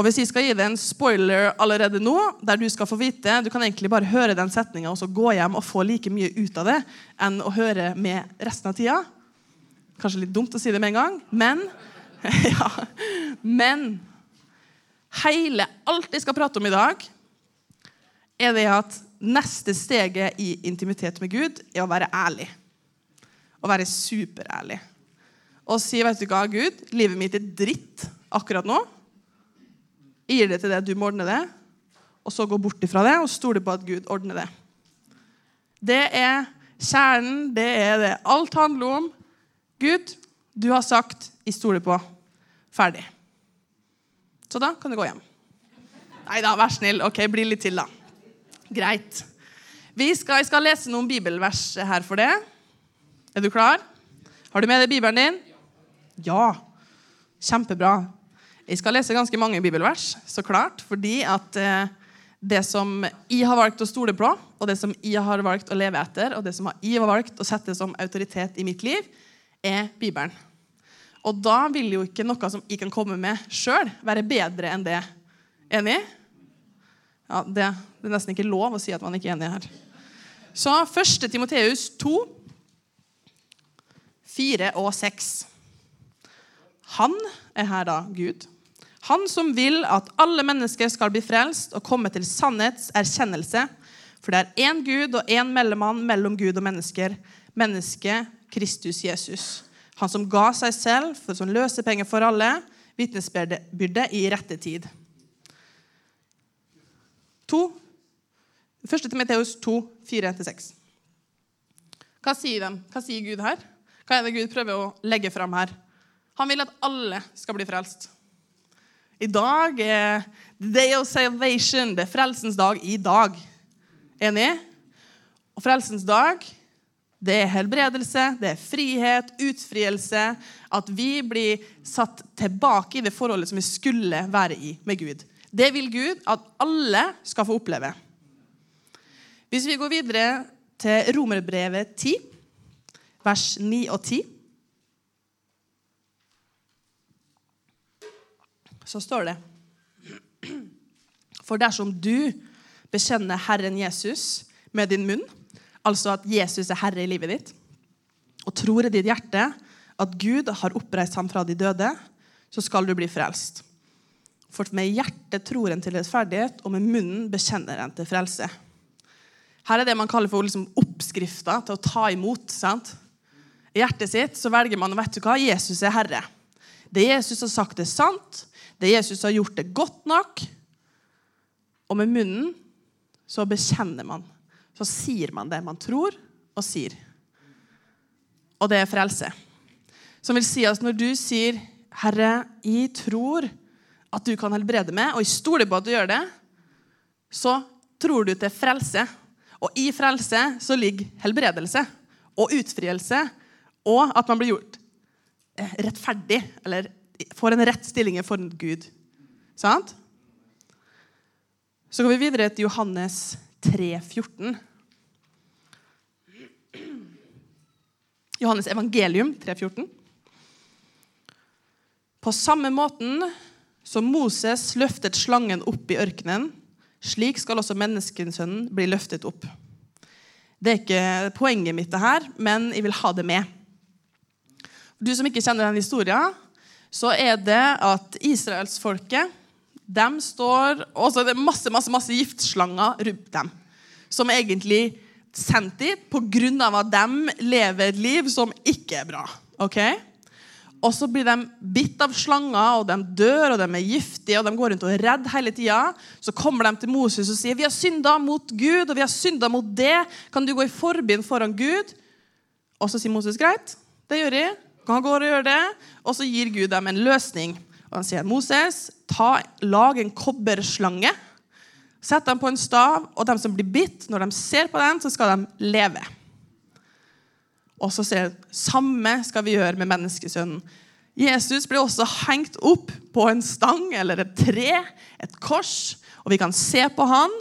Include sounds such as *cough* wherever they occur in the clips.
Og hvis jeg skal gi deg en spoiler allerede nå, der du skal få vite Du kan egentlig bare høre den setninga og så gå hjem og få like mye ut av det enn å høre med resten av tida. Kanskje litt dumt å si det med en gang, men *laughs* ja, Men hele alt jeg skal prate om i dag, er det at neste steget i intimitet med Gud er å være ærlig. Å være superærlig. Og si, vet du hva, Gud, livet mitt er dritt akkurat nå. Jeg gir det til deg, du må ordne det. Og så gå bort ifra det og stole på at Gud ordner det. Det er kjernen, det er det alt handler om. Gud, du har sagt, jeg stoler på. Ferdig. Så da kan du gå hjem. Nei da, vær snill. Ok, bli litt til, da. Greit. Skal, jeg skal lese noen bibelvers her for det. Er du klar? Har du med deg bibelen din? Ja. Kjempebra. Jeg skal lese ganske mange bibelvers, så klart, fordi at eh, det som jeg har valgt å stole på, og det som jeg har valgt å leve etter, og det som jeg har valgt å sette som autoritet i mitt liv, er Bibelen. Og da vil jo ikke noe som jeg kan komme med sjøl, være bedre enn det. Enig? Ja, det, det, er nesten ikke lov å si at man ikke er enig her. Så 1. Timoteus 2, 4 og 6. Han er her da Gud. Han som vil at alle mennesker skal bli frelst og komme til sannhetserkjennelse. For det er én Gud og én mellommann mellom Gud og mennesker. Mennesket Kristus Jesus. Han som ga seg selv for som løsepenger for alle. Vitnesbyrde i rette tid. To. Første til Meteos 2, 4-6. Hva sier de? Hva sier Gud her? Hva er det Gud prøver å legge fram her? Han vil at alle skal bli frelst. I dag er the day of salvation. Det er frelsens dag i dag. Enig? Og frelsens dag, det er helbredelse, det er frihet, utfrielse. At vi blir satt tilbake i det forholdet som vi skulle være i med Gud. Det vil Gud at alle skal få oppleve. Hvis vi går videre til Romerbrevet 10, vers 9 og 10 så står det For dersom du bekjenner Herren Jesus med din munn, altså at Jesus er herre i livet ditt, og tror i ditt hjerte at Gud har oppreist ham fra de døde, så skal du bli frelst. For med hjertet tror en til rettferdighet, og med munnen bekjenner en til frelse. Her er det man kaller for liksom oppskrifta til å ta imot. sant? I hjertet sitt så velger man vet du hva, Jesus er herre. Det Jesus har sagt, er sant. Det Jesus har gjort, er godt nok. Og med munnen så bekjenner man. Så sier man det man tror og sier. Og det er frelse. Som vil si at når du sier 'Herre, jeg tror at du kan helbrede meg', og jeg stoler på at du gjør det, så tror du til frelse. Og i frelse så ligger helbredelse og utfrielse og at man blir gjort rettferdig eller får en rett stilling for Gud. Sant? Så går vi videre til Johannes 3, 14. Johannes evangelium 3, 14. På samme måten som Moses løftet slangen opp i ørkenen, slik skal også menneskesønnen bli løftet opp. Det er ikke poenget mitt, det her, men jeg vil ha det med. Du som ikke kjenner den historien, så er det at israelsfolket de står Og så er det masse masse, masse giftslanger rundt dem. Som egentlig sendt dit pga. at de lever et liv som ikke er bra. ok? Og så blir de bitt av slanger, og de dør, og de er giftige, og de går rundt og er redd hele tida. Så kommer de til Moses og sier vi har synda mot Gud, og vi har synda mot det. Kan du gå i forbind foran Gud? Og så sier Moses greit, det gjør jeg. Han går og gjør det, og så gir Gud dem en løsning. Og Han sier Moses, ta, lag en kobberslange. Sett dem på en stav, og de som blir bitt, når de ser på den, så skal de leve. Og så sier han samme skal vi gjøre med menneskesønnen. Jesus ble også hengt opp på en stang eller et tre, et kors, og vi kan se på han.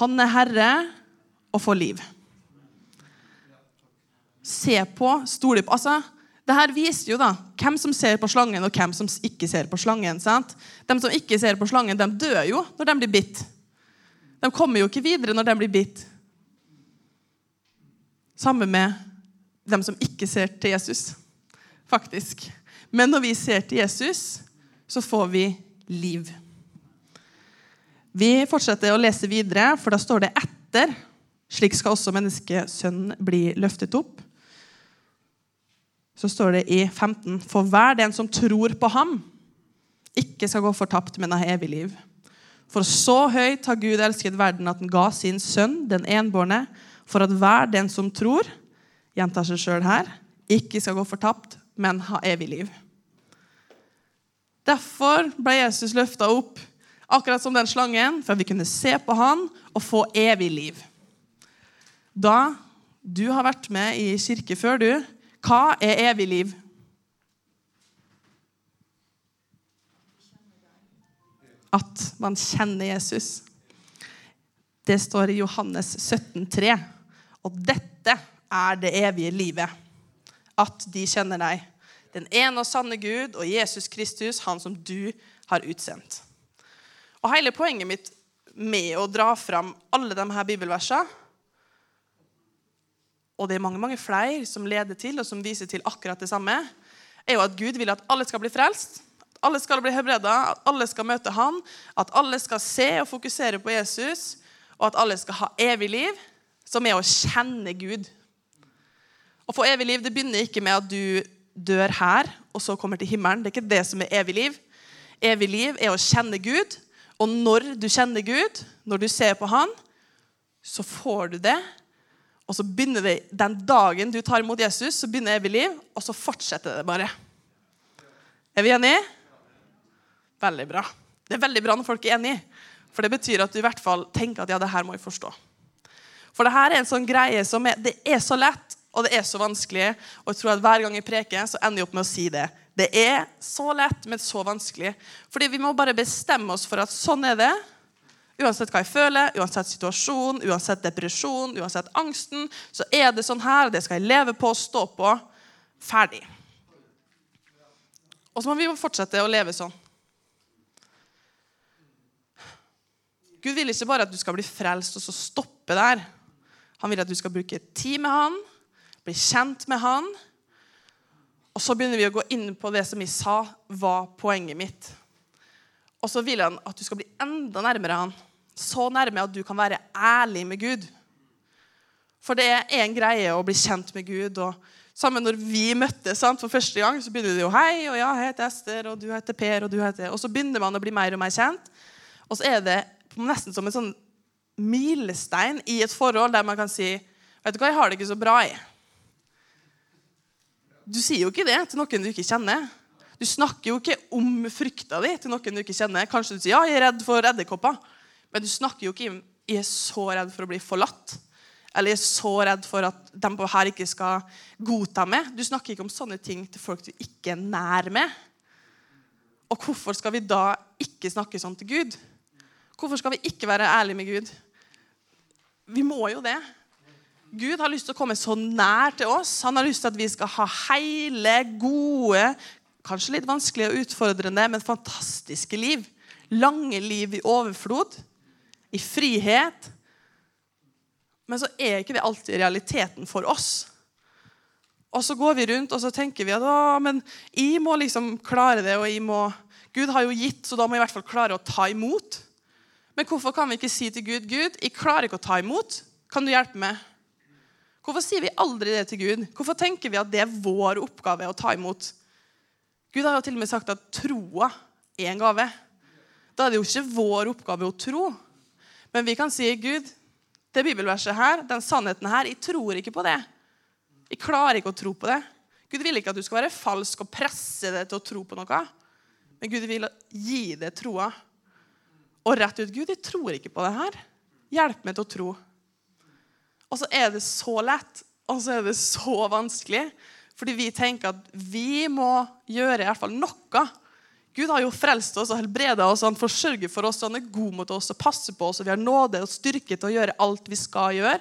Han er herre og får liv. Se på, stole på. Altså, Det her viser jo da hvem som ser på slangen, og hvem som ikke ser på slangen. sant? De som ikke ser på slangen, de dør jo når de blir bitt. De kommer jo ikke videre når de blir bitt. Samme med dem som ikke ser til Jesus, faktisk. Men når vi ser til Jesus, så får vi liv. Vi fortsetter å lese videre, for da står det etter. Slik skal også menneskesønnen bli løftet opp. Så står det i 15.: For hver den som tror på ham, ikke skal gå fortapt, men ha evig liv. For så høyt har Gud elsket verden at han ga sin sønn, den enbårne, for at hver den som tror, gjentar seg sjøl her, ikke skal gå fortapt, men ha evig liv. Derfor ble Jesus løfta opp, akkurat som den slangen, for at vi kunne se på han og få evig liv. Da du har vært med i kirke før, du, hva er evig liv? At man kjenner Jesus. Det står i Johannes 17, 17,3. Og dette er det evige livet. At de kjenner deg, den ene og sanne Gud og Jesus Kristus, han som du har utsendt. Og Hele poenget mitt med å dra fram alle de her bibelversene og det er mange mange flere som leder til og som viser til akkurat det samme, er jo at Gud vil at alle skal bli frelst. At alle skal bli helbreda, at alle skal møte Han, at alle skal se og fokusere på Jesus, og at alle skal ha evig liv, som er å kjenne Gud. Å få evig liv det begynner ikke med at du dør her og så kommer til himmelen. Det er ikke det som er evig liv. Evig liv er å kjenne Gud. Og når du kjenner Gud, når du ser på Han, så får du det og så begynner det Den dagen du tar imot Jesus, så begynner evig liv, og så fortsetter det bare. Er vi enige? Veldig bra. Det er veldig bra når folk er enige. For det betyr at du i hvert fall tenker at ja, det her må jeg forstå. For det her er en sånn greie som er, det er så lett, og det er så vanskelig. Og jeg tror at hver gang jeg preker, så ender jeg opp med å si det. Det er så lett, men så vanskelig. Fordi vi må bare bestemme oss for at sånn er det. Uansett hva jeg føler, uansett situasjon, uansett depresjon, uansett angsten, så er det sånn her, det skal jeg leve på stå på. Ferdig. Og så må vi jo fortsette å leve sånn. Gud vil ikke bare at du skal bli frelst og så stoppe der. Han vil at du skal bruke tid med han, bli kjent med han. Og så begynner vi å gå inn på det som jeg sa var poenget mitt. Og så vil han at du skal bli enda nærmere han så nærme at du kan være ærlig med Gud. For det er en greie å bli kjent med Gud. og Sammen når vi møttes for første gang, så begynner det jo Hei, og ja, jeg heter Ester, og du heter Per, og du heter Og så begynner man å bli mer og mer kjent. Og så er det nesten som en sånn milestein i et forhold der man kan si Vet du hva, jeg har det ikke så bra, i. Du sier jo ikke det til noen du ikke kjenner. Du snakker jo ikke om frykta di til noen du ikke kjenner. Kanskje du sier ja, jeg er redd for edderkopper. Men du snakker jo ikke om jeg er så redd for å bli forlatt. Eller jeg er så redd for at de her ikke skal godta meg. Du snakker ikke om sånne ting til folk du ikke er nær med. Og hvorfor skal vi da ikke snakke sånn til Gud? Hvorfor skal vi ikke være ærlige med Gud? Vi må jo det. Gud har lyst til å komme så nær til oss. Han har lyst til at vi skal ha hele, gode, kanskje litt vanskelige og utfordrende, men fantastiske liv. Lange liv i overflod i frihet. Men så er ikke det alltid realiteten for oss. Og så går vi rundt og så tenker vi at å, men jeg må liksom klare det. og jeg må, Gud har jo gitt, så da må jeg i hvert fall klare å ta imot. Men hvorfor kan vi ikke si til Gud Gud, jeg klarer ikke å ta imot. Kan du hjelpe meg? Hvorfor sier vi aldri det til Gud? Hvorfor tenker vi at det er vår oppgave å ta imot? Gud har jo til og med sagt at troa er en gave. Da er det jo ikke vår oppgave å tro, men vi kan si, Gud, det bibelverset her, den sannheten her, jeg tror ikke på det. Jeg klarer ikke å tro på det. Gud vil ikke at du skal være falsk og presse deg til å tro på noe. Men Gud vil gi deg troa. Og rett ut Gud, jeg tror ikke på det her. Hjelp meg til å tro. Og så er det så lett, og så er det så vanskelig. Fordi vi tenker at vi må gjøre i hvert fall noe Gud har jo frelst oss og helbreda oss, han forsørger for oss, han er god mot oss og passer på oss, og vi har nåde og styrke til å gjøre alt vi skal gjøre.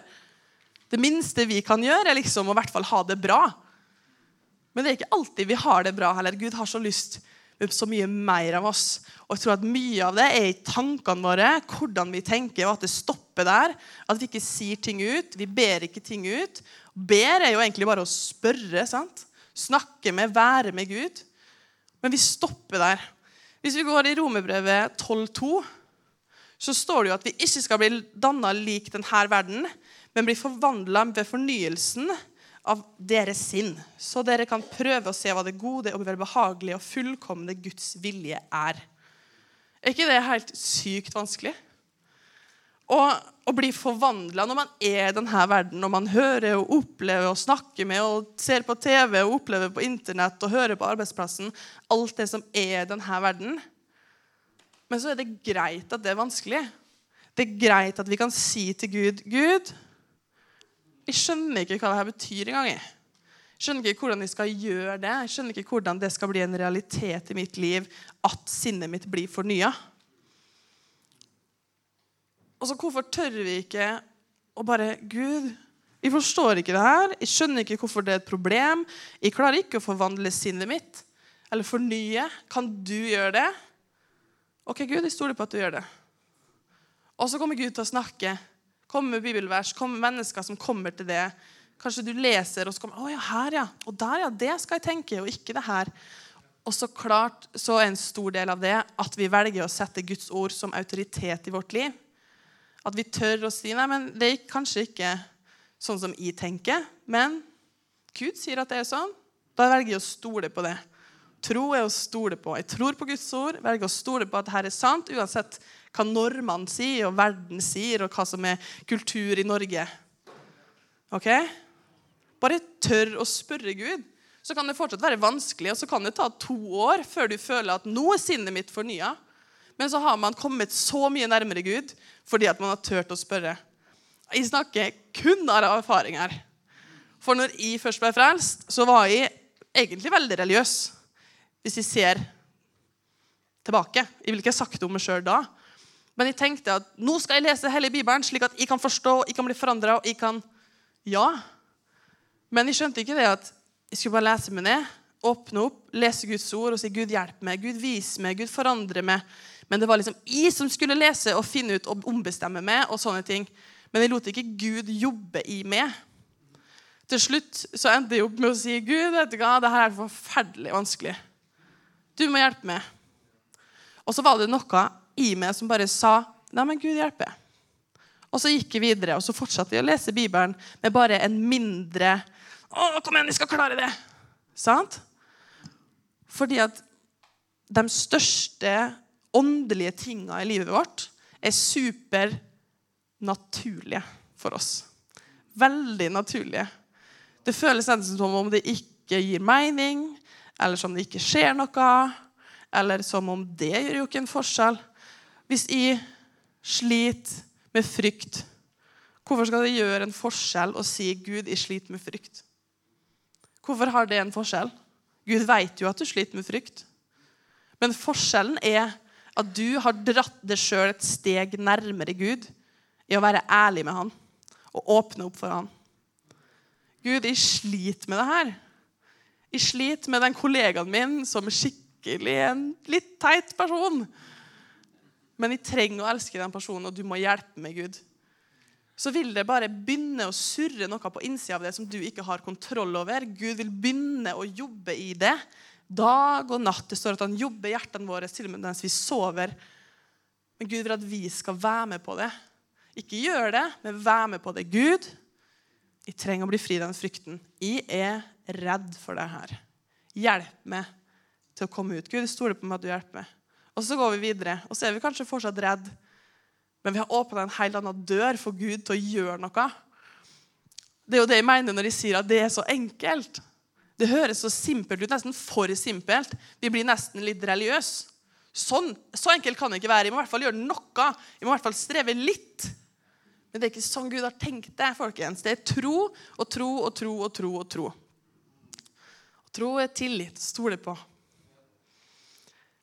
Det minste vi kan gjøre, er liksom å i hvert fall ha det bra. Men det er ikke alltid vi har det bra heller. Gud har så lyst med så mye mer av oss. Og jeg tror at Mye av det er i tankene våre, hvordan vi tenker, og at det stopper der. At vi ikke sier ting ut. Vi ber ikke ting ut. Ber er jo egentlig bare å spørre. sant? Snakke med, være med Gud. Men vi stopper der. Hvis vi går i Romerbrevet 12,2, så står det jo at vi ikke skal bli danna lik denne verden, men bli forvandla ved fornyelsen av deres sinn, så dere kan prøve å se hva det gode og velbehagelige og fullkomne Guds vilje er. Er ikke det helt sykt vanskelig? Og å bli forvandla når man er i denne verden, når man hører og opplever og snakker med og ser på TV og opplever på Internett og hører på arbeidsplassen Alt det som er i denne verden. Men så er det greit at det er vanskelig. Det er greit at vi kan si til Gud Gud, jeg skjønner ikke hva dette betyr engang. Jeg skjønner ikke hvordan jeg skal gjøre det. Jeg skjønner ikke hvordan det skal bli en realitet i mitt liv at sinnet mitt blir fornya. Og så hvorfor tør vi ikke å bare Gud, vi forstår ikke det her. Jeg skjønner ikke hvorfor det er et problem. Jeg klarer ikke å forvandle sinnet mitt eller fornye. Kan du gjøre det? OK, Gud, jeg stoler på at du gjør det. Og så kommer Gud til å snakke Kommer med bibelvers, kommer mennesker som kommer til det. Kanskje du leser, og så kommer Å ja, her, ja. Og der, ja. Det skal jeg tenke, og ikke det her. Og så klart så er en stor del av det at vi velger å sette Guds ord som autoritet i vårt liv. At vi tør å si nei, men det er kanskje ikke sånn som jeg tenker. Men Gud sier at det er sånn. Da velger jeg å stole på det. Tro er å stole på. Jeg tror på Guds ord, velger å stole på at dette er sant, uansett hva normene sier, og verden sier, og hva som er kultur i Norge. Ok? Bare tør å spørre Gud. Så kan det fortsatt være vanskelig, og så kan det ta to år før du føler at nå er sinnet mitt fornya. Men så har man kommet så mye nærmere Gud fordi at man har turt å spørre. Jeg snakker kun av erfaring her. For når jeg først ble frelst, så var jeg egentlig veldig religiøs. Hvis jeg ser tilbake. Jeg ville ikke sagt det om meg sjøl da. Men jeg tenkte at nå skal jeg lese hele Bibelen, slik at jeg kan forstå, jeg kan bli forandra. Kan Ja. Men jeg skjønte ikke det at jeg skulle bare lese meg ned, åpne opp, lese Guds ord og si 'Gud, hjelp meg', 'Gud, vis meg', 'Gud, forandre meg'. Men det var liksom jeg som skulle lese og finne ut og ombestemme meg. og sånne ting. Men jeg lot ikke Gud jobbe i meg. Til slutt så endte jeg opp med å si 'Gud, vet du hva, det her er forferdelig vanskelig'. Du må hjelpe meg. Og så var det noe i meg som bare sa Nei, men Gud hjelpe. Og så gikk jeg videre, og så fortsatte jeg å lese Bibelen med bare en mindre Å, kom igjen, jeg skal klare det! Sant? Fordi at de største åndelige tinga i livet vårt er supernaturlige for oss. Veldig naturlige. Det føles enten som om det ikke gir mening, eller som det ikke skjer noe, eller som om det gjør jo ikke en forskjell. Hvis jeg sliter med frykt, hvorfor skal det gjøre en forskjell å si 'Gud, jeg sliter med frykt'? Hvorfor har det en forskjell? Gud vet jo at du sliter med frykt. Men forskjellen er at du har dratt deg sjøl et steg nærmere Gud i å være ærlig med Han og åpne opp for Han. Gud, jeg sliter med det her. Jeg sliter med den kollegaen min som er skikkelig en litt teit person. Men jeg trenger å elske den personen, og du må hjelpe meg, Gud. Så vil det bare begynne å surre noe på innsida av det som du ikke har kontroll over. Gud vil begynne å jobbe i det dag og natt. Det står at han jobber hjertene våre til og med mens vi sover. Men Gud vil at vi skal være med på det. Ikke gjør det, men vær med på det. Gud, jeg trenger å bli fri den frykten. Jeg er redd for det her. Hjelp meg til å komme ut. Gud, jeg stoler på meg at du hjelper meg. Og så går vi videre, og så er vi kanskje fortsatt redd. Men vi har åpna en helt annen dør for Gud til å gjøre noe. Det er jo det jeg mener når jeg sier at det er så enkelt. Det høres så simpelt ut, nesten for simpelt. Vi blir nesten litt religiøse. Sånn, så enkelt kan det ikke være. Vi må i hvert fall gjøre noe. Vi må i hvert fall streve litt. Men det er ikke sånn Gud har tenkt det. folkens. Det er tro og tro og tro og tro og tro. Og tro er tillit. Stole på.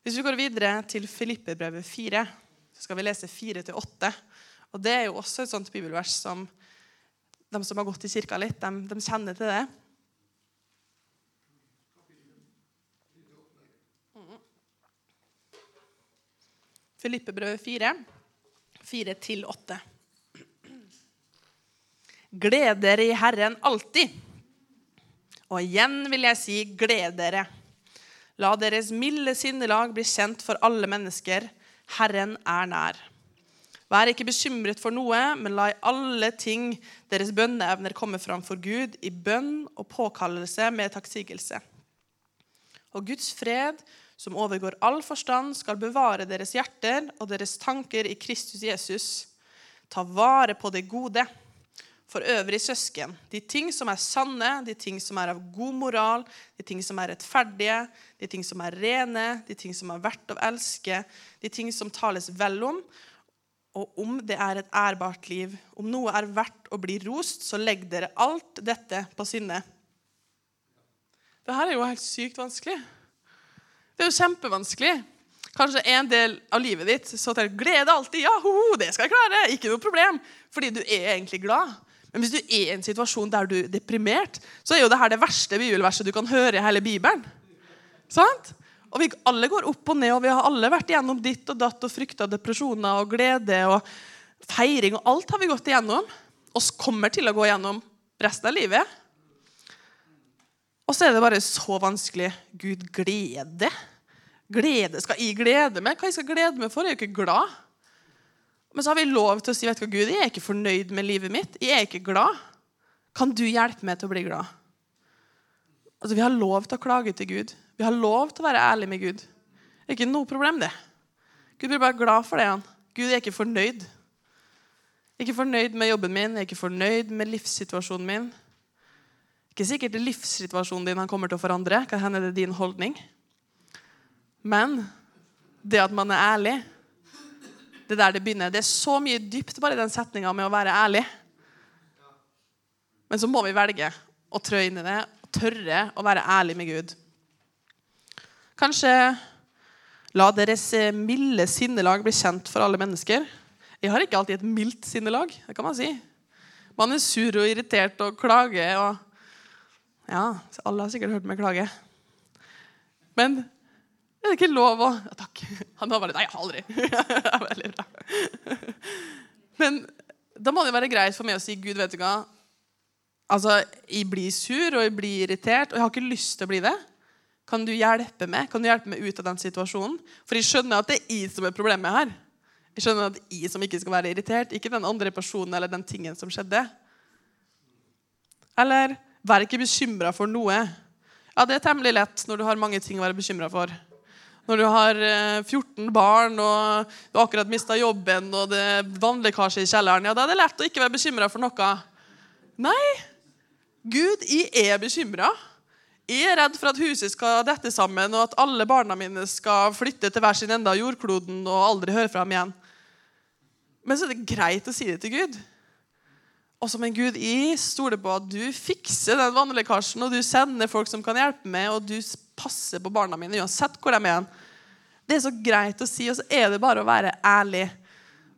Hvis vi går videre til Filippebrevet 4, så skal vi lese 4-8. Og Det er jo også et sånt bibelvers som de som har gått i kirka litt, de, de kjenner til det. Filippebrød 4, 4-8. Gled dere i Herren alltid. Og igjen vil jeg si, gled dere. La deres milde sinnelag bli kjent for alle mennesker. Herren er nær. Vær ikke bekymret for noe, men la i alle ting deres bønneevner komme fram for Gud i bønn og påkallelse med takksigelse. Og Guds fred, som overgår all forstand, skal bevare deres hjerter og deres tanker i Kristus Jesus. Ta vare på det gode. For øvrig, søsken, de ting som er sanne, de ting som er av god moral, de ting som er rettferdige, de ting som er rene, de ting som er verdt å elske, de ting som tales vel om, og om det er et ærbart liv, om noe er verdt å bli rost, så legg dere alt dette på sinne. Dette er jo helt sykt vanskelig. Det er jo kjempevanskelig. Kanskje en del av livet ditt så til glede alltid. Ja, ho, det skal jeg klare. Ikke noe problem. Fordi du er egentlig glad. Men hvis du er i en situasjon der du er deprimert, så er jo dette det verste bibelverset du kan høre i hele Bibelen. Sant? Og Vi alle går opp og ned, og vi har alle vært igjennom ditt og datt og frykta depresjoner og glede og feiring. og Alt har vi gått igjennom, og kommer til å gå igjennom resten av livet. Og så er det bare så vanskelig. Gud, glede? Glede, Skal jeg glede meg? Hva jeg skal glede meg for? Jeg er jo ikke glad. Men så har vi lov til å si vet du hva, Gud, jeg er ikke fornøyd med livet mitt. Jeg er ikke glad. Kan du hjelpe meg til å bli glad? Altså, Vi har lov til å klage til Gud. Vi har lov til å være ærlig med Gud. Det er ikke noe problem, det. Gud blir bare glad for det. han. Gud er ikke fornøyd. Jeg er ikke fornøyd med jobben min, jeg er ikke fornøyd med livssituasjonen min. Ikke sikkert det er livssituasjonen din han kommer til å forandre. Kan hende det er din holdning. Men det at man er ærlig, det er der det begynner. Det er så mye dypt bare i den setninga med å være ærlig. Men så må vi velge å trø inn i det og tørre å være ærlig med Gud. Kanskje la deres milde sinnelag bli kjent for alle mennesker. Jeg har ikke alltid et mildt sinnelag. det kan Man si. Man er sur og irritert og klager. Og ja, så Alle har sikkert hørt meg klage. Men er det ikke lov å ja, Takk. *laughs* Han var bare Nei, aldri. *laughs* Veldig bra. Men da må det være greit for meg å si Gud, vet du hva Altså, Jeg blir sur og jeg blir irritert, og jeg har ikke lyst til å bli det. Kan du hjelpe meg Kan du hjelpe meg ut av den situasjonen? For jeg skjønner at det er jeg som er problemet her. Jeg skjønner at jeg som ikke skal være irritert, ikke den andre personen eller den tingen som skjedde. Eller vær ikke bekymra for noe. Ja, Det er temmelig lett når du har mange ting å være bekymra for. Når du har 14 eh, barn og du har akkurat mista jobben og det er vannlekkasje i kjelleren, ja, da er det lett å ikke være bekymra for noe. Nei, Gud, jeg er bekymra. Jeg er redd for at huset skal dette sammen, og at alle barna mine skal flytte til hver sin ende av jordkloden og aldri høre fra ham igjen. Men så er det greit å si det til Gud. Og som en Gud, jeg stoler på at du fikser den vannlekkasjen, og du sender folk som kan hjelpe meg, og du passer på barna mine uansett hvor de er. Det er så greit å si, og så er det bare å være ærlig.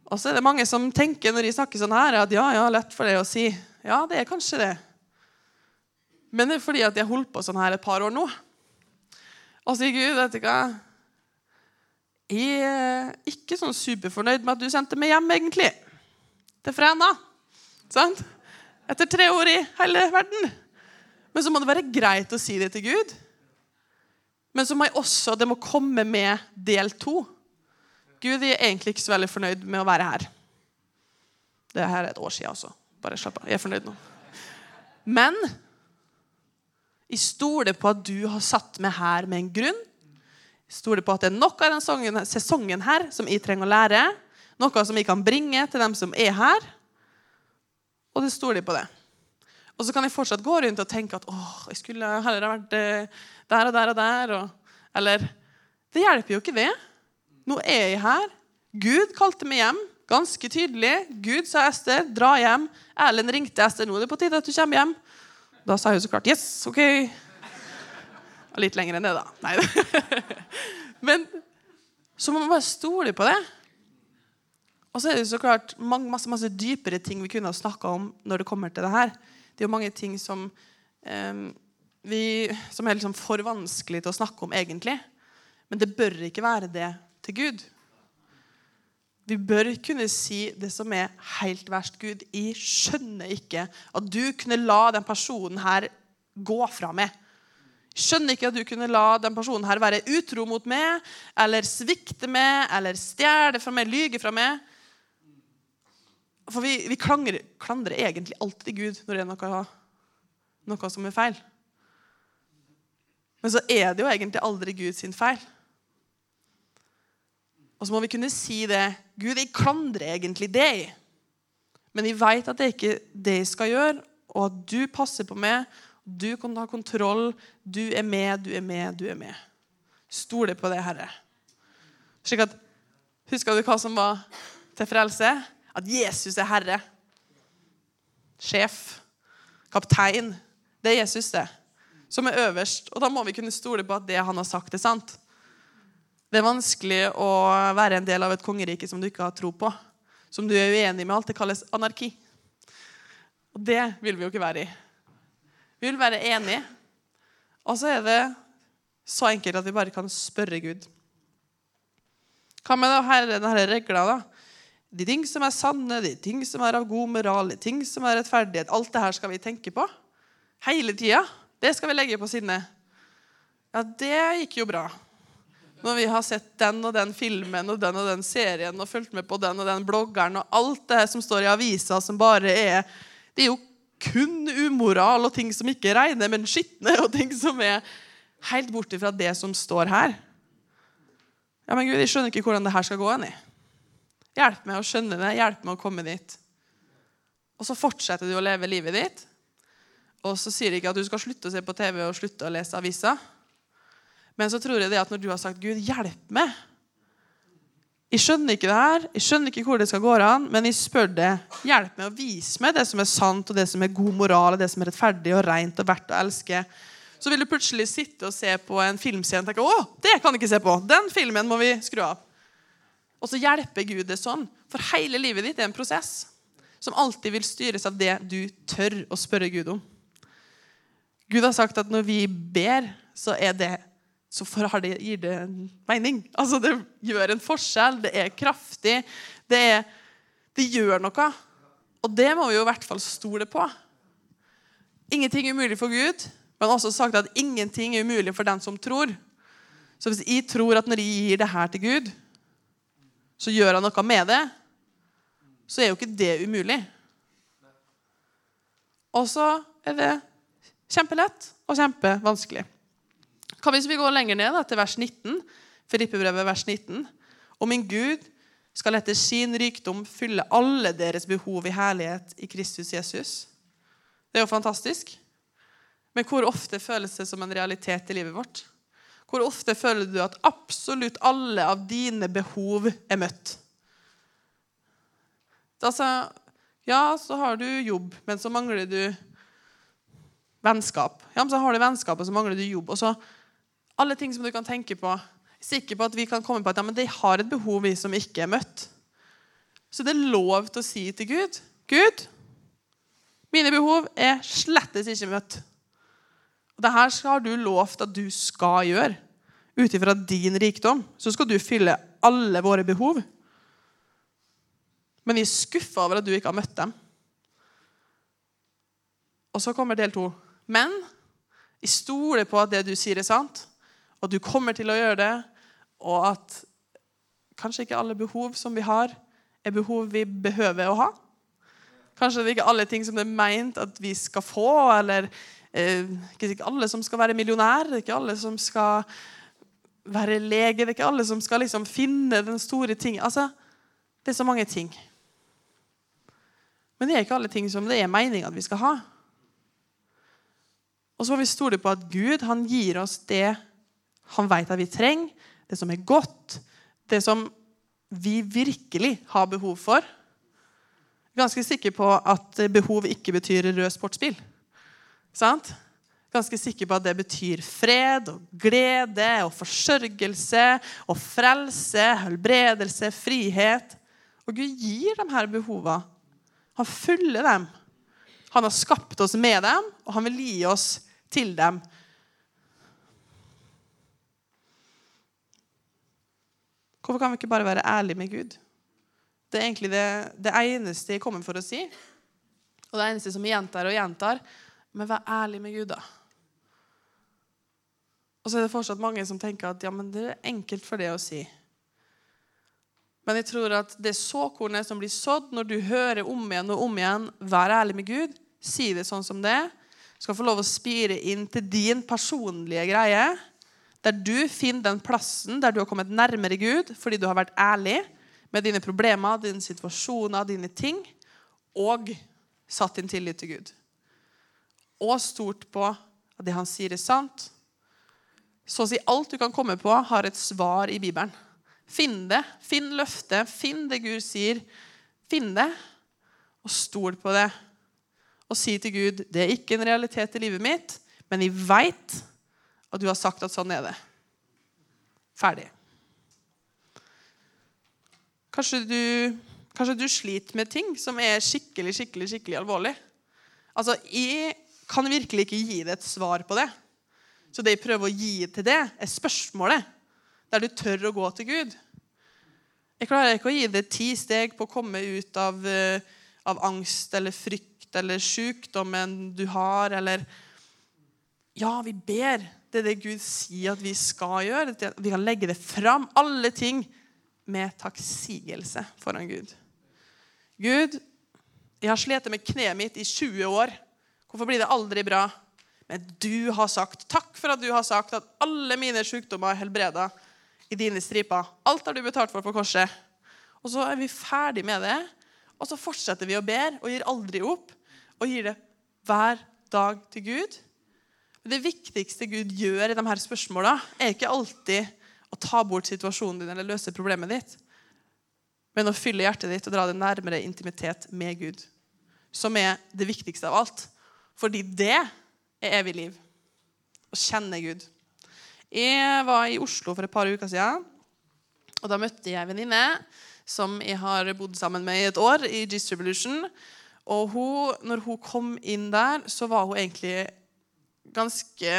Og så er det mange som tenker når de snakker sånn her, at ja, ja, lett for det å si. Ja, det er kanskje det. Men det er fordi at jeg har holdt på sånn her et par år nå. Og sier Gud, vet du hva Jeg er ikke sånn superfornøyd med at du sendte meg hjem, egentlig. Til Fræna. Sant? Etter tre år i hele verden. Men så må det være greit å si det til Gud. Men så må jeg også, det må komme med del to. Gud, jeg er egentlig ikke så veldig fornøyd med å være her. Det er her et år siden også. Bare slapp av. Jeg er fornøyd nå. Men jeg stoler på at du har satt meg her med en grunn. Jeg stoler på at det er noe av den sesongen her som jeg trenger å lære. Noe som jeg kan bringe til dem som er her. Og det stoler de på det. Og så kan jeg fortsatt gå rundt og tenke at åh, jeg skulle heller ha vært eh, der og der og der. Og, eller Det hjelper jo ikke det. Nå er jeg her. Gud kalte meg hjem ganske tydelig. Gud sa Ester, dra hjem. Erlend ringte Ester. Nå er det på tide at du kommer hjem. Da sa hun så klart yes, OK. Litt lenger enn det, da. Nei. *laughs* Men så må man bare stole på det. Og så er det så klart mange, masse, masse dypere ting vi kunne ha snakka om når det kommer til det her. Det er jo mange ting som, eh, vi, som er liksom for vanskelig til å snakke om egentlig. Men det bør ikke være det til Gud. Vi bør kunne si det som er helt verst. Gud, jeg skjønner ikke at du kunne la den personen her gå fra meg. Jeg skjønner ikke at du kunne la den personen her være utro mot meg, eller svikte meg, eller stjele fra meg, lyge fra meg. For vi, vi klandrer, klandrer, egentlig alltid Gud når det er noe, noe som er feil. Men så er det jo egentlig aldri Guds feil. Og så må vi kunne si det. Gud, jeg klandrer egentlig deg. Men jeg vet at det er ikke det jeg skal gjøre, og at du passer på meg. Du kan ha kontroll. Du er med, du er med, du er med. Stole på det, Herre. Slik at, Husker du hva som var til frelse? At Jesus er herre. Sjef. Kaptein. Det er Jesus, det. Som er øverst. Og da må vi kunne stole på at det han har sagt, er sant. Det er vanskelig å være en del av et kongerike som du ikke har tro på. Som du er uenig med alt. Det kalles anarki. Og det vil vi jo ikke være i. Vi vil være enige. Og så er det så enkelt at vi bare kan spørre Gud. Hva med denne regla, da? De ting som er sanne, de ting som er av god moral, de ting som er rettferdighet. Alt det her skal vi tenke på hele tida. Det skal vi legge på sinne. Ja, det gikk jo bra. Når vi har sett den og den filmen og den og den serien og fulgt med på den og den bloggeren og alt det her som står i avisa som bare er Det er jo kun umoral og ting som ikke regner, men skitne, og ting som er helt borte fra det som står her. Ja, men Gud, jeg skjønner ikke hvordan det her skal gå. Annie. Hjelp meg å skjønne det. Hjelp meg å komme dit. Og så fortsetter du å leve livet ditt. Og så sier jeg ikke at du skal slutte å se på TV og slutte å lese aviser. Men så tror jeg det at når du har sagt 'Gud, hjelp meg' Jeg skjønner ikke det her, jeg skjønner ikke hvor det skal gå an, men jeg spør det. Hjelp meg å vise meg det som er sant, og det som er god moral, og det som er rettferdig og rent og verdt å elske. Så vil du plutselig sitte og se på en filmscene og tenke 'Å, det kan jeg ikke se på'. Den filmen må vi skru av. Og så hjelper Gud det sånn. For hele livet ditt er en prosess som alltid vil styres av det du tør å spørre Gud om. Gud har sagt at når vi ber, så det så det, gir det en mening. Altså, det gjør en forskjell. Det er kraftig. Det, er, det gjør noe. Og det må vi jo i hvert fall stole på. Ingenting er umulig for Gud, men også sagt at ingenting er umulig for den som tror. Så hvis jeg tror at når jeg gir det her til Gud, så gjør han noe med det, så er jo ikke det umulig. Og så er det kjempelett og kjempevanskelig. Hva hvis vi går lenger ned da, til vers 19? Filippebrevet vers 19. Og min Gud skal etter sin rikdom fylle alle deres behov i herlighet i Kristus Jesus. Det er jo fantastisk. Men hvor ofte føles det som en realitet i livet vårt? Hvor ofte føler du at absolutt alle av dine behov er møtt? Altså, ja, så har du jobb, men så mangler du vennskap. Ja, men så har du vennskap, og så mangler du jobb. Og så alle ting som du kan tenke på. Er sikker på at vi kan komme på at ja, men de har et behov vi som ikke er møtt. Så det er lov til å si til Gud Gud, mine behov er slettes ikke møtt. Og det her har du lovt at du skal gjøre. Ut ifra din rikdom så skal du fylle alle våre behov. Men vi er skuffa over at du ikke har møtt dem. Og så kommer del to. Men jeg stoler på at det du sier, er sant og du kommer til å gjøre det, og at kanskje ikke alle behov som vi har, er behov vi behøver å ha. Kanskje det er ikke alle ting som det er meint at vi skal få, eller ikke alle som skal være millionær, det er ikke alle som skal være lege, det er ikke alle som skal liksom finne den store ting. Altså, det er så mange ting. Men det er ikke alle ting som det er meninga at vi skal ha. Og så må vi stole på at Gud han gir oss det han vet at vi trenger, det som er godt, det som vi virkelig har behov for. Ganske sikker på at behov ikke betyr rød sportsbil. Sant? Ganske sikker på at det betyr fred og glede og forsørgelse og frelse, helbredelse, frihet. Og Gud gir de her behovene. Han fyller dem. Han har skapt oss med dem, og han vil gi oss til dem. Hvorfor kan vi ikke bare være ærlige med Gud? Det er egentlig det, det eneste jeg kommer for å si. Og det eneste som jeg gjentar og gjentar. Men vær ærlig med Gud, da. Og så er det fortsatt mange som tenker at ja, men det er enkelt for det å si. Men jeg tror at det såkornet som blir sådd når du hører om igjen og om igjen, vær ærlig med Gud, si det sånn som det skal få lov å spire inn til din personlige greie, der du finner den plassen der du har kommet nærmere Gud fordi du har vært ærlig med dine problemer, dine situasjoner, dine ting, og satt din tillit til Gud. Og stort på at det han sier, er sant. Så å si alt du kan komme på, har et svar i Bibelen. Finn det. Finn løftet. Finn det Gud sier. Finn det, og stol på det. Og si til Gud det er ikke en realitet i livet mitt, men jeg veit at du har sagt at sånn er det. Ferdig. Kanskje du, kanskje du sliter med ting som er skikkelig, skikkelig, skikkelig alvorlig. Altså, Jeg kan virkelig ikke gi deg et svar på det. Så det jeg prøver å gi til det, er spørsmålet der du tør å gå til Gud. Jeg klarer ikke å gi deg ti steg på å komme ut av, eh, av angst eller frykt eller sykdommen du har, eller Ja, vi ber. Det er det Gud sier at vi skal gjøre. Vi kan legge det fram. Alle ting med takksigelse foran Gud. Gud, jeg har slitt med kneet mitt i 20 år. Hvorfor blir det aldri bra? Men du har sagt, takk for at du har sagt at alle mine sykdommer er helbreda i dine striper. Alt har du betalt for på korset. Og så er vi ferdig med det. Og så fortsetter vi å ber og gir aldri opp. Og gir det hver dag til Gud. Det viktigste Gud gjør i de her spørsmåla, er ikke alltid å ta bort situasjonen din eller løse problemet ditt, men å fylle hjertet ditt og dra det nærmere intimitet med Gud. Som er det viktigste av alt. Fordi det er evig liv. Å kjenne Gud. Jeg var i Oslo for et par uker siden. Og da møtte jeg en venninne som jeg har bodd sammen med i et år, i Distribution. Og hun, når hun kom inn der, så var hun egentlig ganske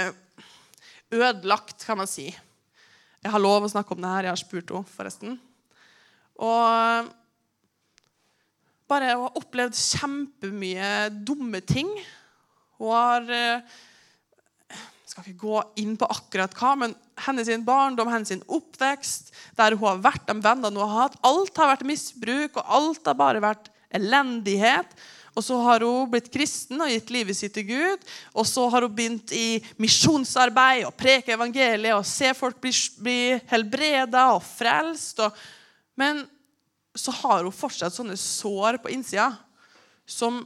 ødelagt, kan man si. Jeg har lov å snakke om det her. Jeg har spurt henne, forresten. Og bare hun har opplevd kjempemye dumme ting. Hun har jeg skal ikke gå inn på akkurat hva, men hennes barndom, hennes oppvekst, der hun har vært, de vennene hun har hatt Alt har vært misbruk, og alt har bare vært elendighet. Og så har hun blitt kristen og gitt livet sitt til Gud. Og så har hun begynt i misjonsarbeid og preke evangeliet og se folk bli, bli helbreda og frelst. Og, men så har hun fortsatt sånne sår på innsida som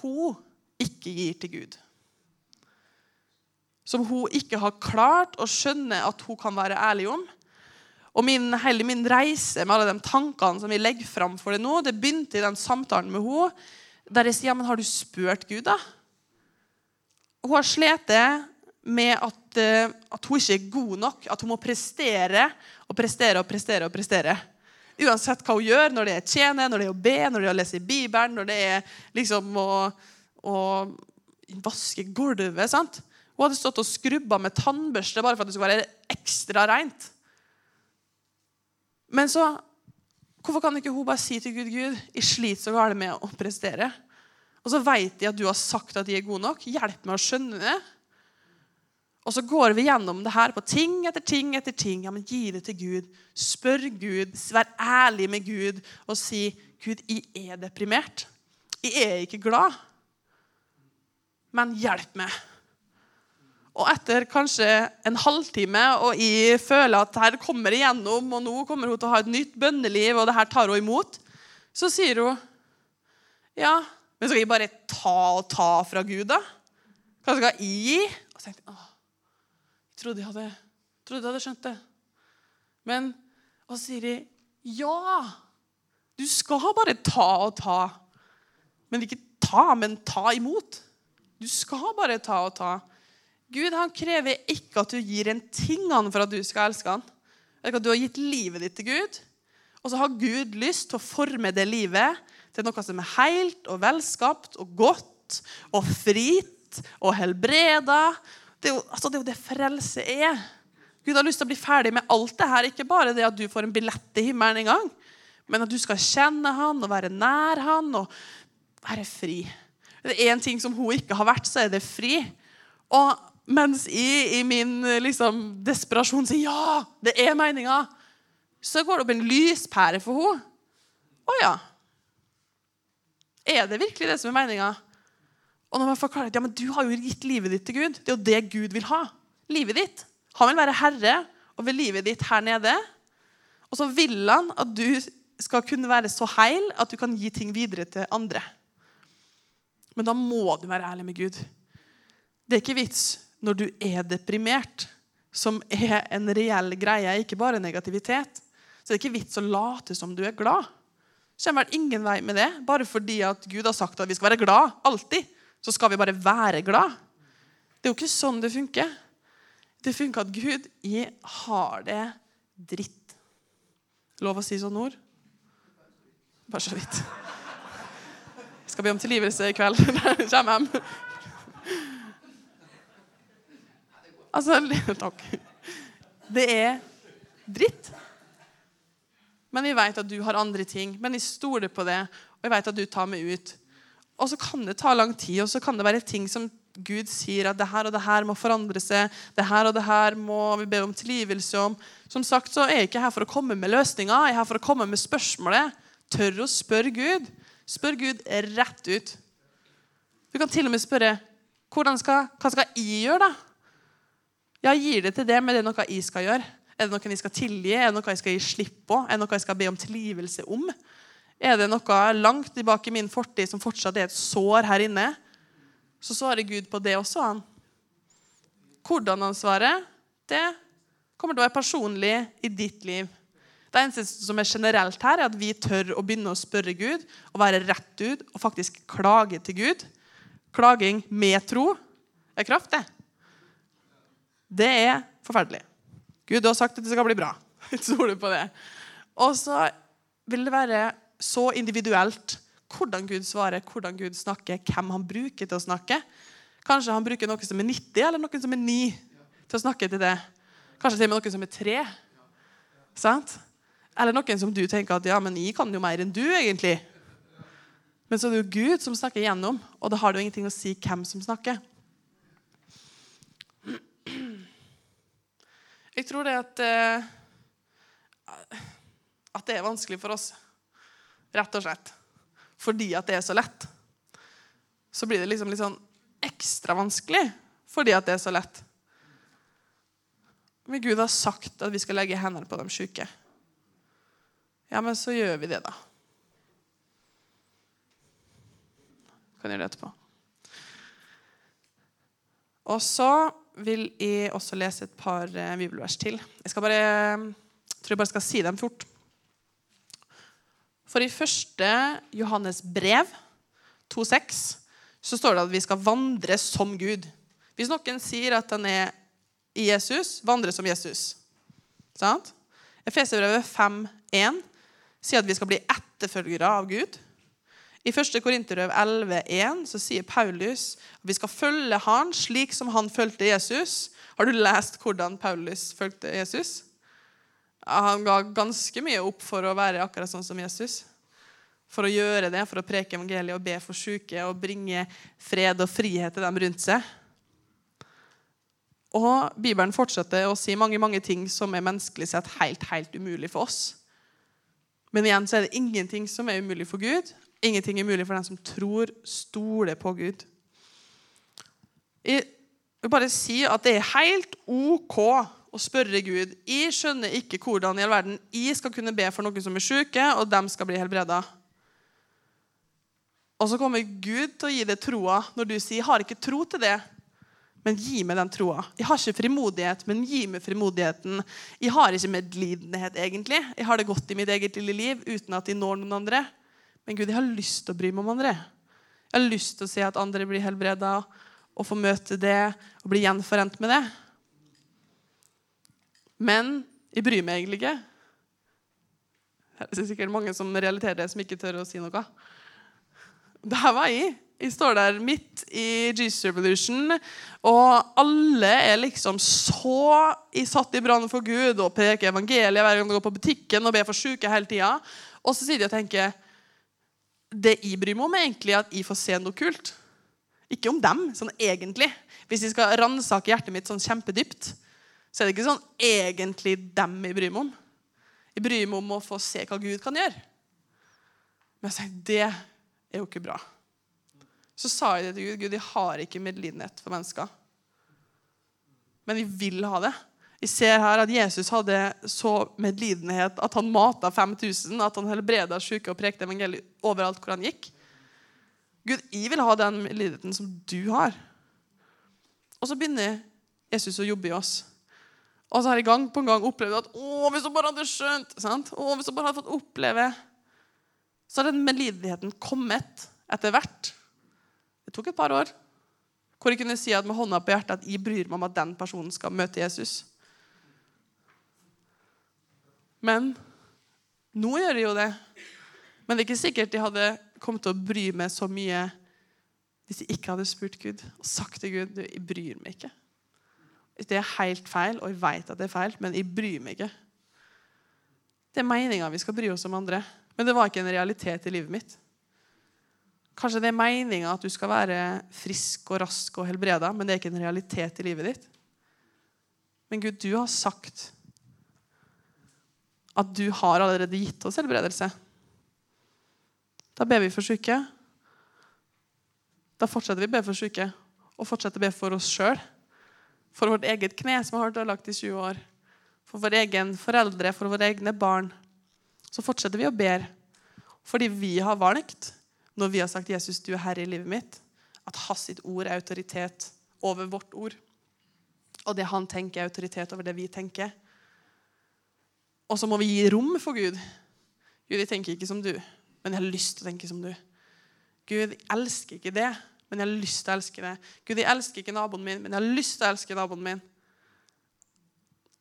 hun ikke gir til Gud som hun ikke har klart å skjønne at hun kan være ærlig om. Og min, hele min reise med alle de tankene som vi legger fram for det nå, det begynte i den samtalen med henne der jeg sier ja, men har du spurt Gud, da? Hun har slitt med at, uh, at, hun ikke er god nok, at hun må prestere og prestere og prestere. og prestere. Uansett hva hun gjør, når det er tjene, når det er å be, når det er å lese i Bibelen, når det er liksom å, å vaske gulvet. sant? Hun hadde stått og skrubba med tannbørste bare for at det skulle være ekstra rent. Men så Hvorfor kan ikke hun bare si til Gud Gud, jeg sliter så galt med å prestere? Og så vet de at du har sagt at de er gode nok. Hjelp meg å skjønne det. Og så går vi gjennom det her på ting etter ting etter ting. Ja, men Gi det til Gud. Spør Gud. Vær ærlig med Gud og si, 'Gud, jeg er deprimert. Jeg er ikke glad. Men hjelp meg.' Og etter kanskje en halvtime, og jeg føler at her kommer igjennom, og nå kommer hun til å ha et nytt bønneliv, og det her tar hun imot, så sier hun Ja, men skal jeg bare ta og ta fra Gud, da? Hva skal jeg gi? Og så tenkte jeg, jeg trodde jeg hadde, trodde jeg hadde skjønt det. Men Og så sier de ja. Du skal bare ta og ta. Men ikke ta, men ta imot. Du skal bare ta og ta. Gud han krever ikke at du gir en ting han for at du skal elske han. Du har gitt livet ditt til Gud, og så har Gud lyst til å forme det livet til noe som er helt og velskapt og godt og fritt og helbreda. Det er jo altså det, er jo det frelse er. Gud har lyst til å bli ferdig med alt det her. Ikke bare det at du får en billett til himmelen en gang, men at du skal kjenne han og være nær han og være fri. Det er én ting som hun ikke har vært, så er det fri. Og mens jeg i min liksom, desperasjon sier ja, det er meninga, så går det opp en lyspære for henne. Å ja. Er det virkelig det som er meninga? Og når man forklarer at ja, men du har jo gitt livet ditt til Gud. Det er jo det Gud vil ha. Livet ditt. Han vil være herre over livet ditt her nede. Og så vil han at du skal kunne være så heil at du kan gi ting videre til andre. Men da må du være ærlig med Gud. Det er ikke vits når du er deprimert, som er en reell greie, ikke bare negativitet. Så det er ikke vits å late som du er glad. Det kommer vel ingen vei med det. Bare fordi at Gud har sagt at vi skal være glad alltid, så skal vi bare være glad. Det er jo ikke sånn det funker. Det funker at Gud jeg har det dritt. Lov å si sånne ord? Bare så vidt. Skal be om tilgivelse i kveld. *laughs* Kjem hjem. Altså *laughs* Takk. Det er dritt. Men vi vet at du har andre ting. Men jeg stoler på det, og jeg vet at du tar meg ut. Og så kan det ta lang tid, og så kan det være ting som Gud sier at det her og det her må forandre seg. Det her og det her må vi be om tilgivelse om. Som sagt så er jeg ikke her for å komme med løsninger. Jeg er her for å komme med spørsmålet. Tør å spørre Gud. Spør Gud rett ut. Du kan til og med spørre skal, hva skal jeg gjøre. da? Jeg gir det til det, men det er noe jeg skal gjøre. Er det noe jeg skal tilgi? Er det noe jeg skal gi slipp på? Er det noe jeg skal be om tilgivelse om? Er det noe langt tilbake i min fortid som fortsatt er et sår her inne? Så svarer Gud på det også. han. Hvordan han svarer, det kommer til å være personlig i ditt liv. Det eneste som er generelt her, er at vi tør å begynne å spørre Gud og være rett ut og faktisk klage til Gud. Klaging med tro er kraft, det. Det er forferdelig. Gud, har sagt at det skal bli bra. *laughs* Stoler på det. Og så vil det være så individuelt hvordan Gud svarer, hvordan Gud snakker, hvem han bruker til å snakke. Kanskje han bruker noen som er 90, eller noen som er 9 til å snakke til det. Kanskje til og med noen som er 3. Sant? Eller noen som du tenker at ja, men jeg kan jo mer enn du, egentlig. Men så er det jo Gud som snakker igjennom, og da har det jo ingenting å si hvem som snakker. Jeg tror det at eh, At det er vanskelig for oss, rett og slett. Fordi at det er så lett. Så blir det liksom litt sånn ekstra vanskelig fordi at det er så lett. Men Gud har sagt at vi skal legge hendene på de syke. Ja, men så gjør vi det, da. Kan gjøre det etterpå. Og så vil jeg også lese et par eh, bibelvers til. Jeg skal bare, jeg tror jeg bare skal si dem fort. For i første Johannes brev 2,6 så står det at vi skal vandre som Gud. Hvis noen sier at han er i Jesus, vandre som Jesus. Sant? Efeserbrevet 5,1 sier at vi skal bli etterfølgere av Gud. I 1. Korinterøv 11,1 så sier Paulus at vi skal følge han slik som han fulgte Jesus. Har du lest hvordan Paulus fulgte Jesus? Han ga ganske mye opp for å være akkurat sånn som Jesus. For å gjøre det, for å preke evangeliet og be for syke og bringe fred og frihet til dem rundt seg. Og Bibelen fortsetter å si mange mange ting som er menneskelig sett helt, helt umulig for oss. Men igjen så er det ingenting som er umulig for Gud, Ingenting er mulig for den som tror, stoler på Gud. Jeg vil bare si at det er helt OK å spørre Gud. Jeg skjønner ikke hvordan i all verden jeg skal kunne be for noen som er syke, og dem skal bli helbreda. Og så kommer Gud til å gi deg troa når du sier har ikke tro til det'. Men gi meg den troa. Jeg har ikke frimodighet, men gi meg frimodigheten. Jeg har ikke medlidenhet, egentlig. Jeg har det godt i mitt eget lille liv uten at jeg når noen andre. Men Gud, jeg har lyst til å bry meg om andre. Jeg har lyst til å se at andre blir helbreda, og få møte det og bli gjenforent med det. Men jeg bryr meg egentlig ikke. Det er sikkert mange som realiterer det, som ikke tør å si noe. Der var jeg. Jeg står der midt i Jesus Revolution, og alle er liksom så satt i brann for Gud og preker evangeliet hver gang de går på butikken og ber for syke hele tida. Og så sitter de og tenker Det jeg bryr meg om, er egentlig at jeg får se noe kult. Ikke om dem, sånn egentlig. Hvis jeg skal ransake hjertet mitt sånn kjempedypt, så er det ikke sånn egentlig dem jeg bryr meg om. Jeg bryr meg om å få se hva Gud kan gjøre. Men jeg sier, det er jo ikke bra. Så sa jeg det til Gud. Gud, jeg har ikke medlidenhet for mennesker. Men jeg vil ha det. Vi ser her at Jesus hadde så medlidenhet at han mata 5000, at han helbreda syke og prekte evangeliet overalt hvor han gikk. Gud, jeg vil ha den medlidenheten som du har. Og så begynner Jesus å jobbe i oss. Og så har jeg gang på gang opplevd at å, hvis hun bare hadde skjønt sant? Å, hvis hun bare hadde fått oppleve Så har den medlidenheten kommet etter hvert. Det tok et par år. Hvor jeg kunne si at med hånda på hjertet at jeg bryr meg om at den personen skal møte Jesus. Men nå gjør jeg jo det. Men det er ikke sikkert jeg hadde kommet til å bry meg så mye hvis jeg ikke hadde spurt Gud og sagt til Gud du, jeg bryr meg ikke. Det er helt feil, og jeg vet at det er feil, men jeg bryr meg ikke. Det er meninga vi skal bry oss om andre, men det var ikke en realitet i livet mitt. Kanskje det er meninga at du skal være frisk og rask og helbreda, men det er ikke en realitet i livet ditt. Men Gud, du har sagt at du har allerede gitt oss helbredelse. Da ber vi for syke. Da fortsetter vi å be for syke, og fortsetter å be for oss sjøl. For vårt eget kne, som har vært ødelagt i 20 år. For våre egen foreldre, for våre egne barn. Så fortsetter vi å be fordi vi har valgt når vi har sagt 'Jesus, du er herre i livet mitt', at hans sitt ord er autoritet over vårt ord. Og det han tenker, er autoritet over det vi tenker. Og så må vi gi rom for Gud. Gud, jeg tenker ikke som du, men jeg har lyst til å tenke som du. Gud, jeg elsker ikke det, men jeg har lyst til å elske det. Gud, jeg elsker ikke naboen min, men jeg har lyst til å elske naboen min.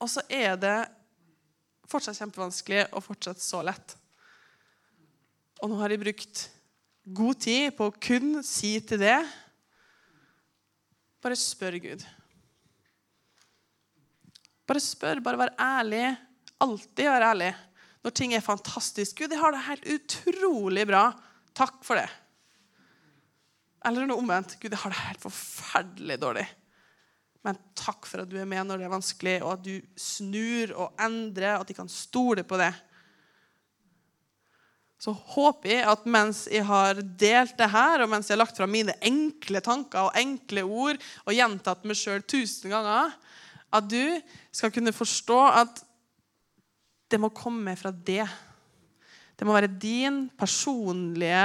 Og så er det fortsatt kjempevanskelig og fortsatt så lett. Og nå har jeg brukt god tid på å kun si til det Bare spør Gud. Bare spør, bare vær ærlig. Alltid vær ærlig. Når ting er fantastisk. Gud, jeg har det helt utrolig bra. Takk for det. Eller noe omvendt. Gud, jeg har det helt forferdelig dårlig. Men takk for at du er med når det er vanskelig, og at du snur og endrer, og at de kan stole på det så håper jeg at mens jeg har delt det her, og mens jeg har lagt fram mine enkle tanker og enkle ord og gjentatt meg sjøl tusen ganger, at du skal kunne forstå at det må komme fra det. Det må være din personlige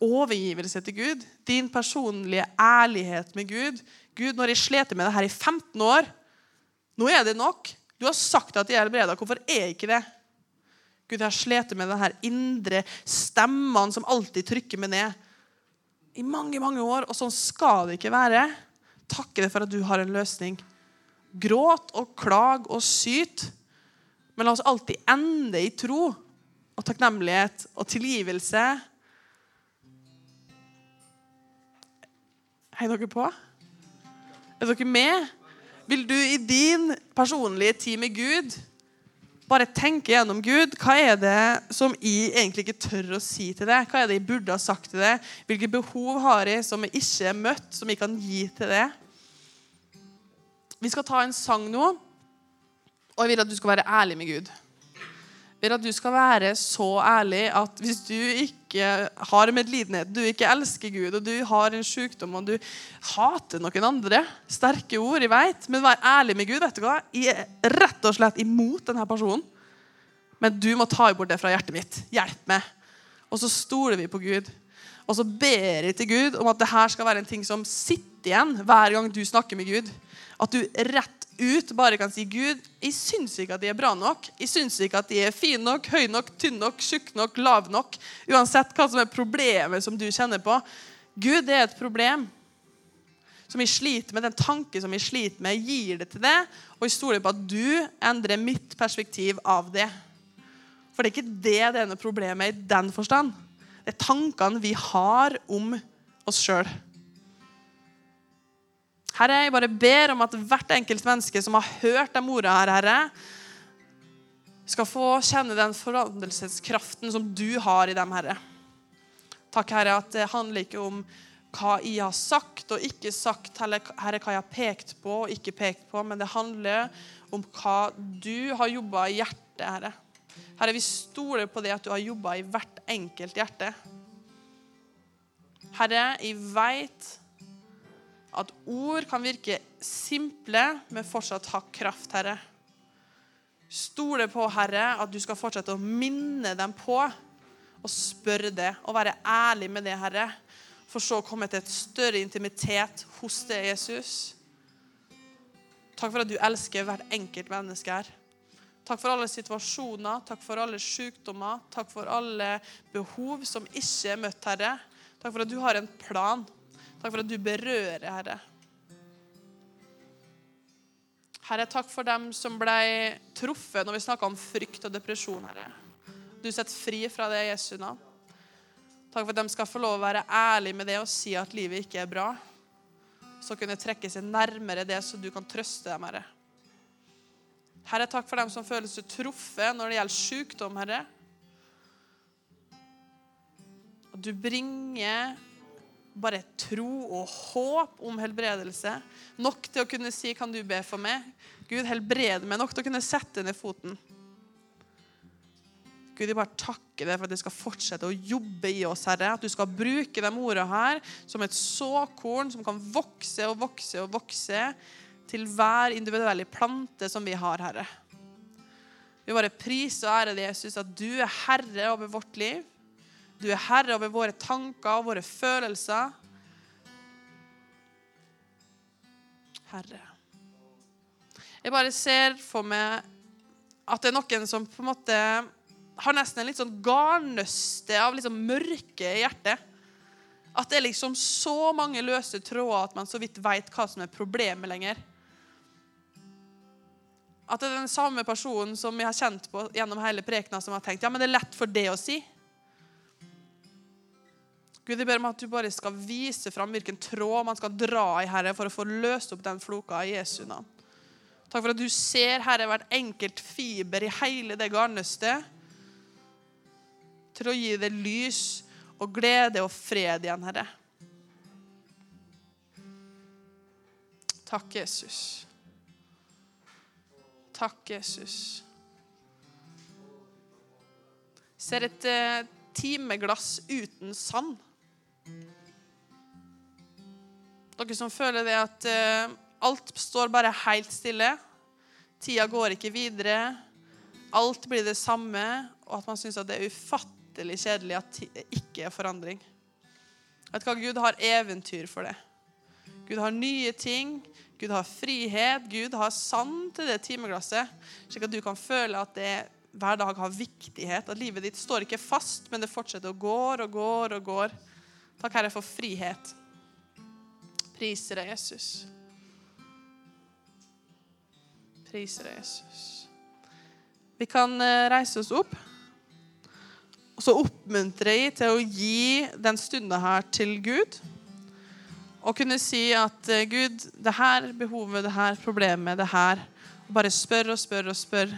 overgivelse til Gud. Din personlige ærlighet med Gud. Gud, når jeg slet med det her i 15 år Nå er det nok. Du har sagt at jeg er helbreda. Hvorfor er jeg ikke det? Gud, jeg har slitt med denne indre stemmene som alltid trykker meg ned. I mange, mange år. Og sånn skal det ikke være. Takke deg for at du har en løsning. Gråt og klag og syt. Men la oss alltid ende i tro og takknemlighet og tilgivelse. Heier dere på? Er dere med? Vil du i din personlige tid med Gud bare tenke gjennom Gud. Hva er det som jeg egentlig ikke tør å si til deg? Hva er det jeg burde ha sagt til deg? Hvilke behov har jeg som jeg ikke er møtt, som jeg kan gi til deg? Vi skal ta en sang nå, og jeg vil at du skal være ærlig med Gud. Jeg vil at du skal være så ærlig at hvis du ikke har medlidenhet, du ikke elsker Gud, og du har en sykdom og du hater noen andre Sterke ord, jeg vet, men vær ærlig med Gud. vet du hva? Jeg er rett og slett imot denne personen. Men du må ta bort det fra hjertet mitt. Hjelp meg. Og så stoler vi på Gud. Og så ber jeg til Gud om at det her skal være en ting som sitter igjen hver gang du snakker med Gud. At du rett ut bare kan si Gud, jeg syns ikke at de er bra nok. Jeg syns ikke at de er fine nok, høy nok, tynn nok, tjukk nok, lav nok. Uansett hva som er problemet som du kjenner på. Gud, det er et problem som jeg sliter med, den tanke som jeg sliter med, gir det til det. Og jeg stoler på at du endrer mitt perspektiv av det. For det er ikke det det ene problemet i den forstand. Det er tankene vi har om oss sjøl. Herre, jeg bare ber om at hvert enkelt menneske som har hørt de ordene her, Herre, skal få kjenne den forandrelseskraften som du har i dem, Herre. Takk, Herre, at det handler ikke om hva jeg har sagt og ikke sagt, eller Herre, hva jeg har pekt på og ikke pekt på, men det handler om hva du har jobba i hjertet, Herre. Herre, vi stoler på det at du har jobba i hvert enkelt hjerte. Herre, jeg veit at ord kan virke simple, men fortsatt ha kraft, Herre. Stole på, Herre, at du skal fortsette å minne dem på og spørre det og være ærlig med det, Herre. For så å komme til et større intimitet hos deg, Jesus. Takk for at du elsker hvert enkelt menneske her. Takk for alle situasjoner, takk for alle sykdommer, takk for alle behov som ikke er møtt, Herre. Takk for at du har en plan. Takk for at du berører, Herre. Herre, takk for dem som ble truffet når vi snakka om frykt og depresjon, Herre. Du setter fri fra det Jesu navn. Takk for at de skal få lov å være ærlige med det og si at livet ikke er bra. Så kunne trekke seg nærmere det, så du kan trøste dem, Herre. Herre, takk for dem som føler seg truffet når det gjelder sykdom, Herre. Og du bringer bare tro og håp om helbredelse. Nok til å kunne si 'Kan du be for meg?' Gud, helbred meg. Nok til å kunne sette ned foten. Gud, jeg bare takker deg for at du skal fortsette å jobbe i oss, Herre. At du skal bruke de ordene her som et såkorn som kan vokse og vokse og vokse til hver individuelle plante som vi har, Herre. Vi bare priser og ærer deg, Jesus, at du er herre over vårt liv. Du er herre over våre tanker og våre følelser. Herre. Jeg bare ser for meg at det er noen som på en måte har nesten en litt sånn garnnøste av liksom mørke i hjertet. At det er liksom så mange løse tråder at man så vidt veit hva som er problemet lenger. At det er den samme personen som jeg har kjent på gjennom hele prekena, som har tenkt ja, men det er lett for det å si. Gud, jeg ber om at du bare skal vise fram hvilken tråd man skal dra i, Herre, for å få løst opp den floka i Jesu navn. Takk for at du ser, Herre, hvert enkelt fiber i hele det garnnøstet til å gi det lys og glede og fred igjen, Herre. Takk, Jesus. Takk, Jesus. Ser et eh, timeglass uten sand. Dere som føler det at uh, alt står bare helt stille. Tida går ikke videre. Alt blir det samme, og at man syns det er ufattelig kjedelig at det ikke er forandring. Vet hva? Gud har eventyr for det. Gud har nye ting. Gud har frihet. Gud har sand til det timeglasset, slik at du kan føle at det hver dag har viktighet. At livet ditt står ikke fast, men det fortsetter å gå og går og går. Takk, Herre, for frihet. Priser deg, Jesus. Priser deg, Jesus. Vi kan eh, reise oss opp. Og så oppmuntre jeg til å gi den stunda her til Gud. Og kunne si at eh, Gud, det her behovet, det her problemet, det her og Bare spør og spør og spør.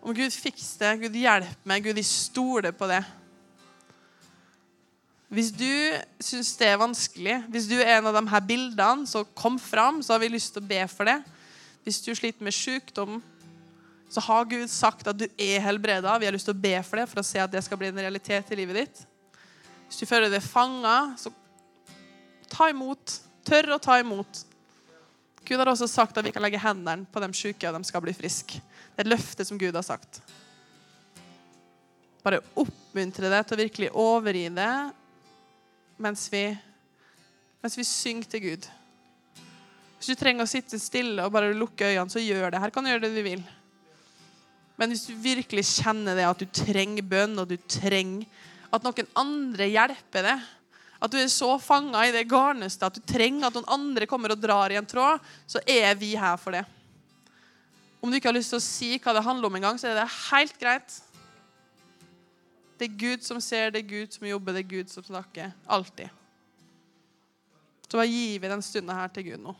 Om Gud fiks det, Gud hjelp meg, Gud, jeg stoler på det. Hvis du syns det er vanskelig, hvis du er en av de her bildene, så kom fram, så har vi lyst til å be for det. Hvis du sliter med sykdom, så har Gud sagt at du er helbreda. Vi har lyst til å be for det for å se at det skal bli en realitet i livet ditt. Hvis du føler deg fanga, så ta imot. Tør å ta imot. Gud har også sagt at vi kan legge hendene på de syke, og de skal bli friske. Det er et løfte som Gud har sagt. Bare oppmuntre deg til å virkelig overgi det mens vi, mens vi synger til Gud. Hvis du trenger å sitte stille og bare lukke øynene, så gjør det. Her kan du gjøre det du vil. Men hvis du virkelig kjenner det at du trenger bønn, og du trenger at noen andre hjelper deg, at du er så fanga i det garneste at du trenger at noen andre kommer og drar i en tråd, så er vi her for det. Om du ikke har lyst til å si hva det handler om engang, så er det helt greit. Det er Gud som ser, det er Gud som jobber, det er Gud som snakker. Alltid. Så bare gir vi den stunda her til Gud nå.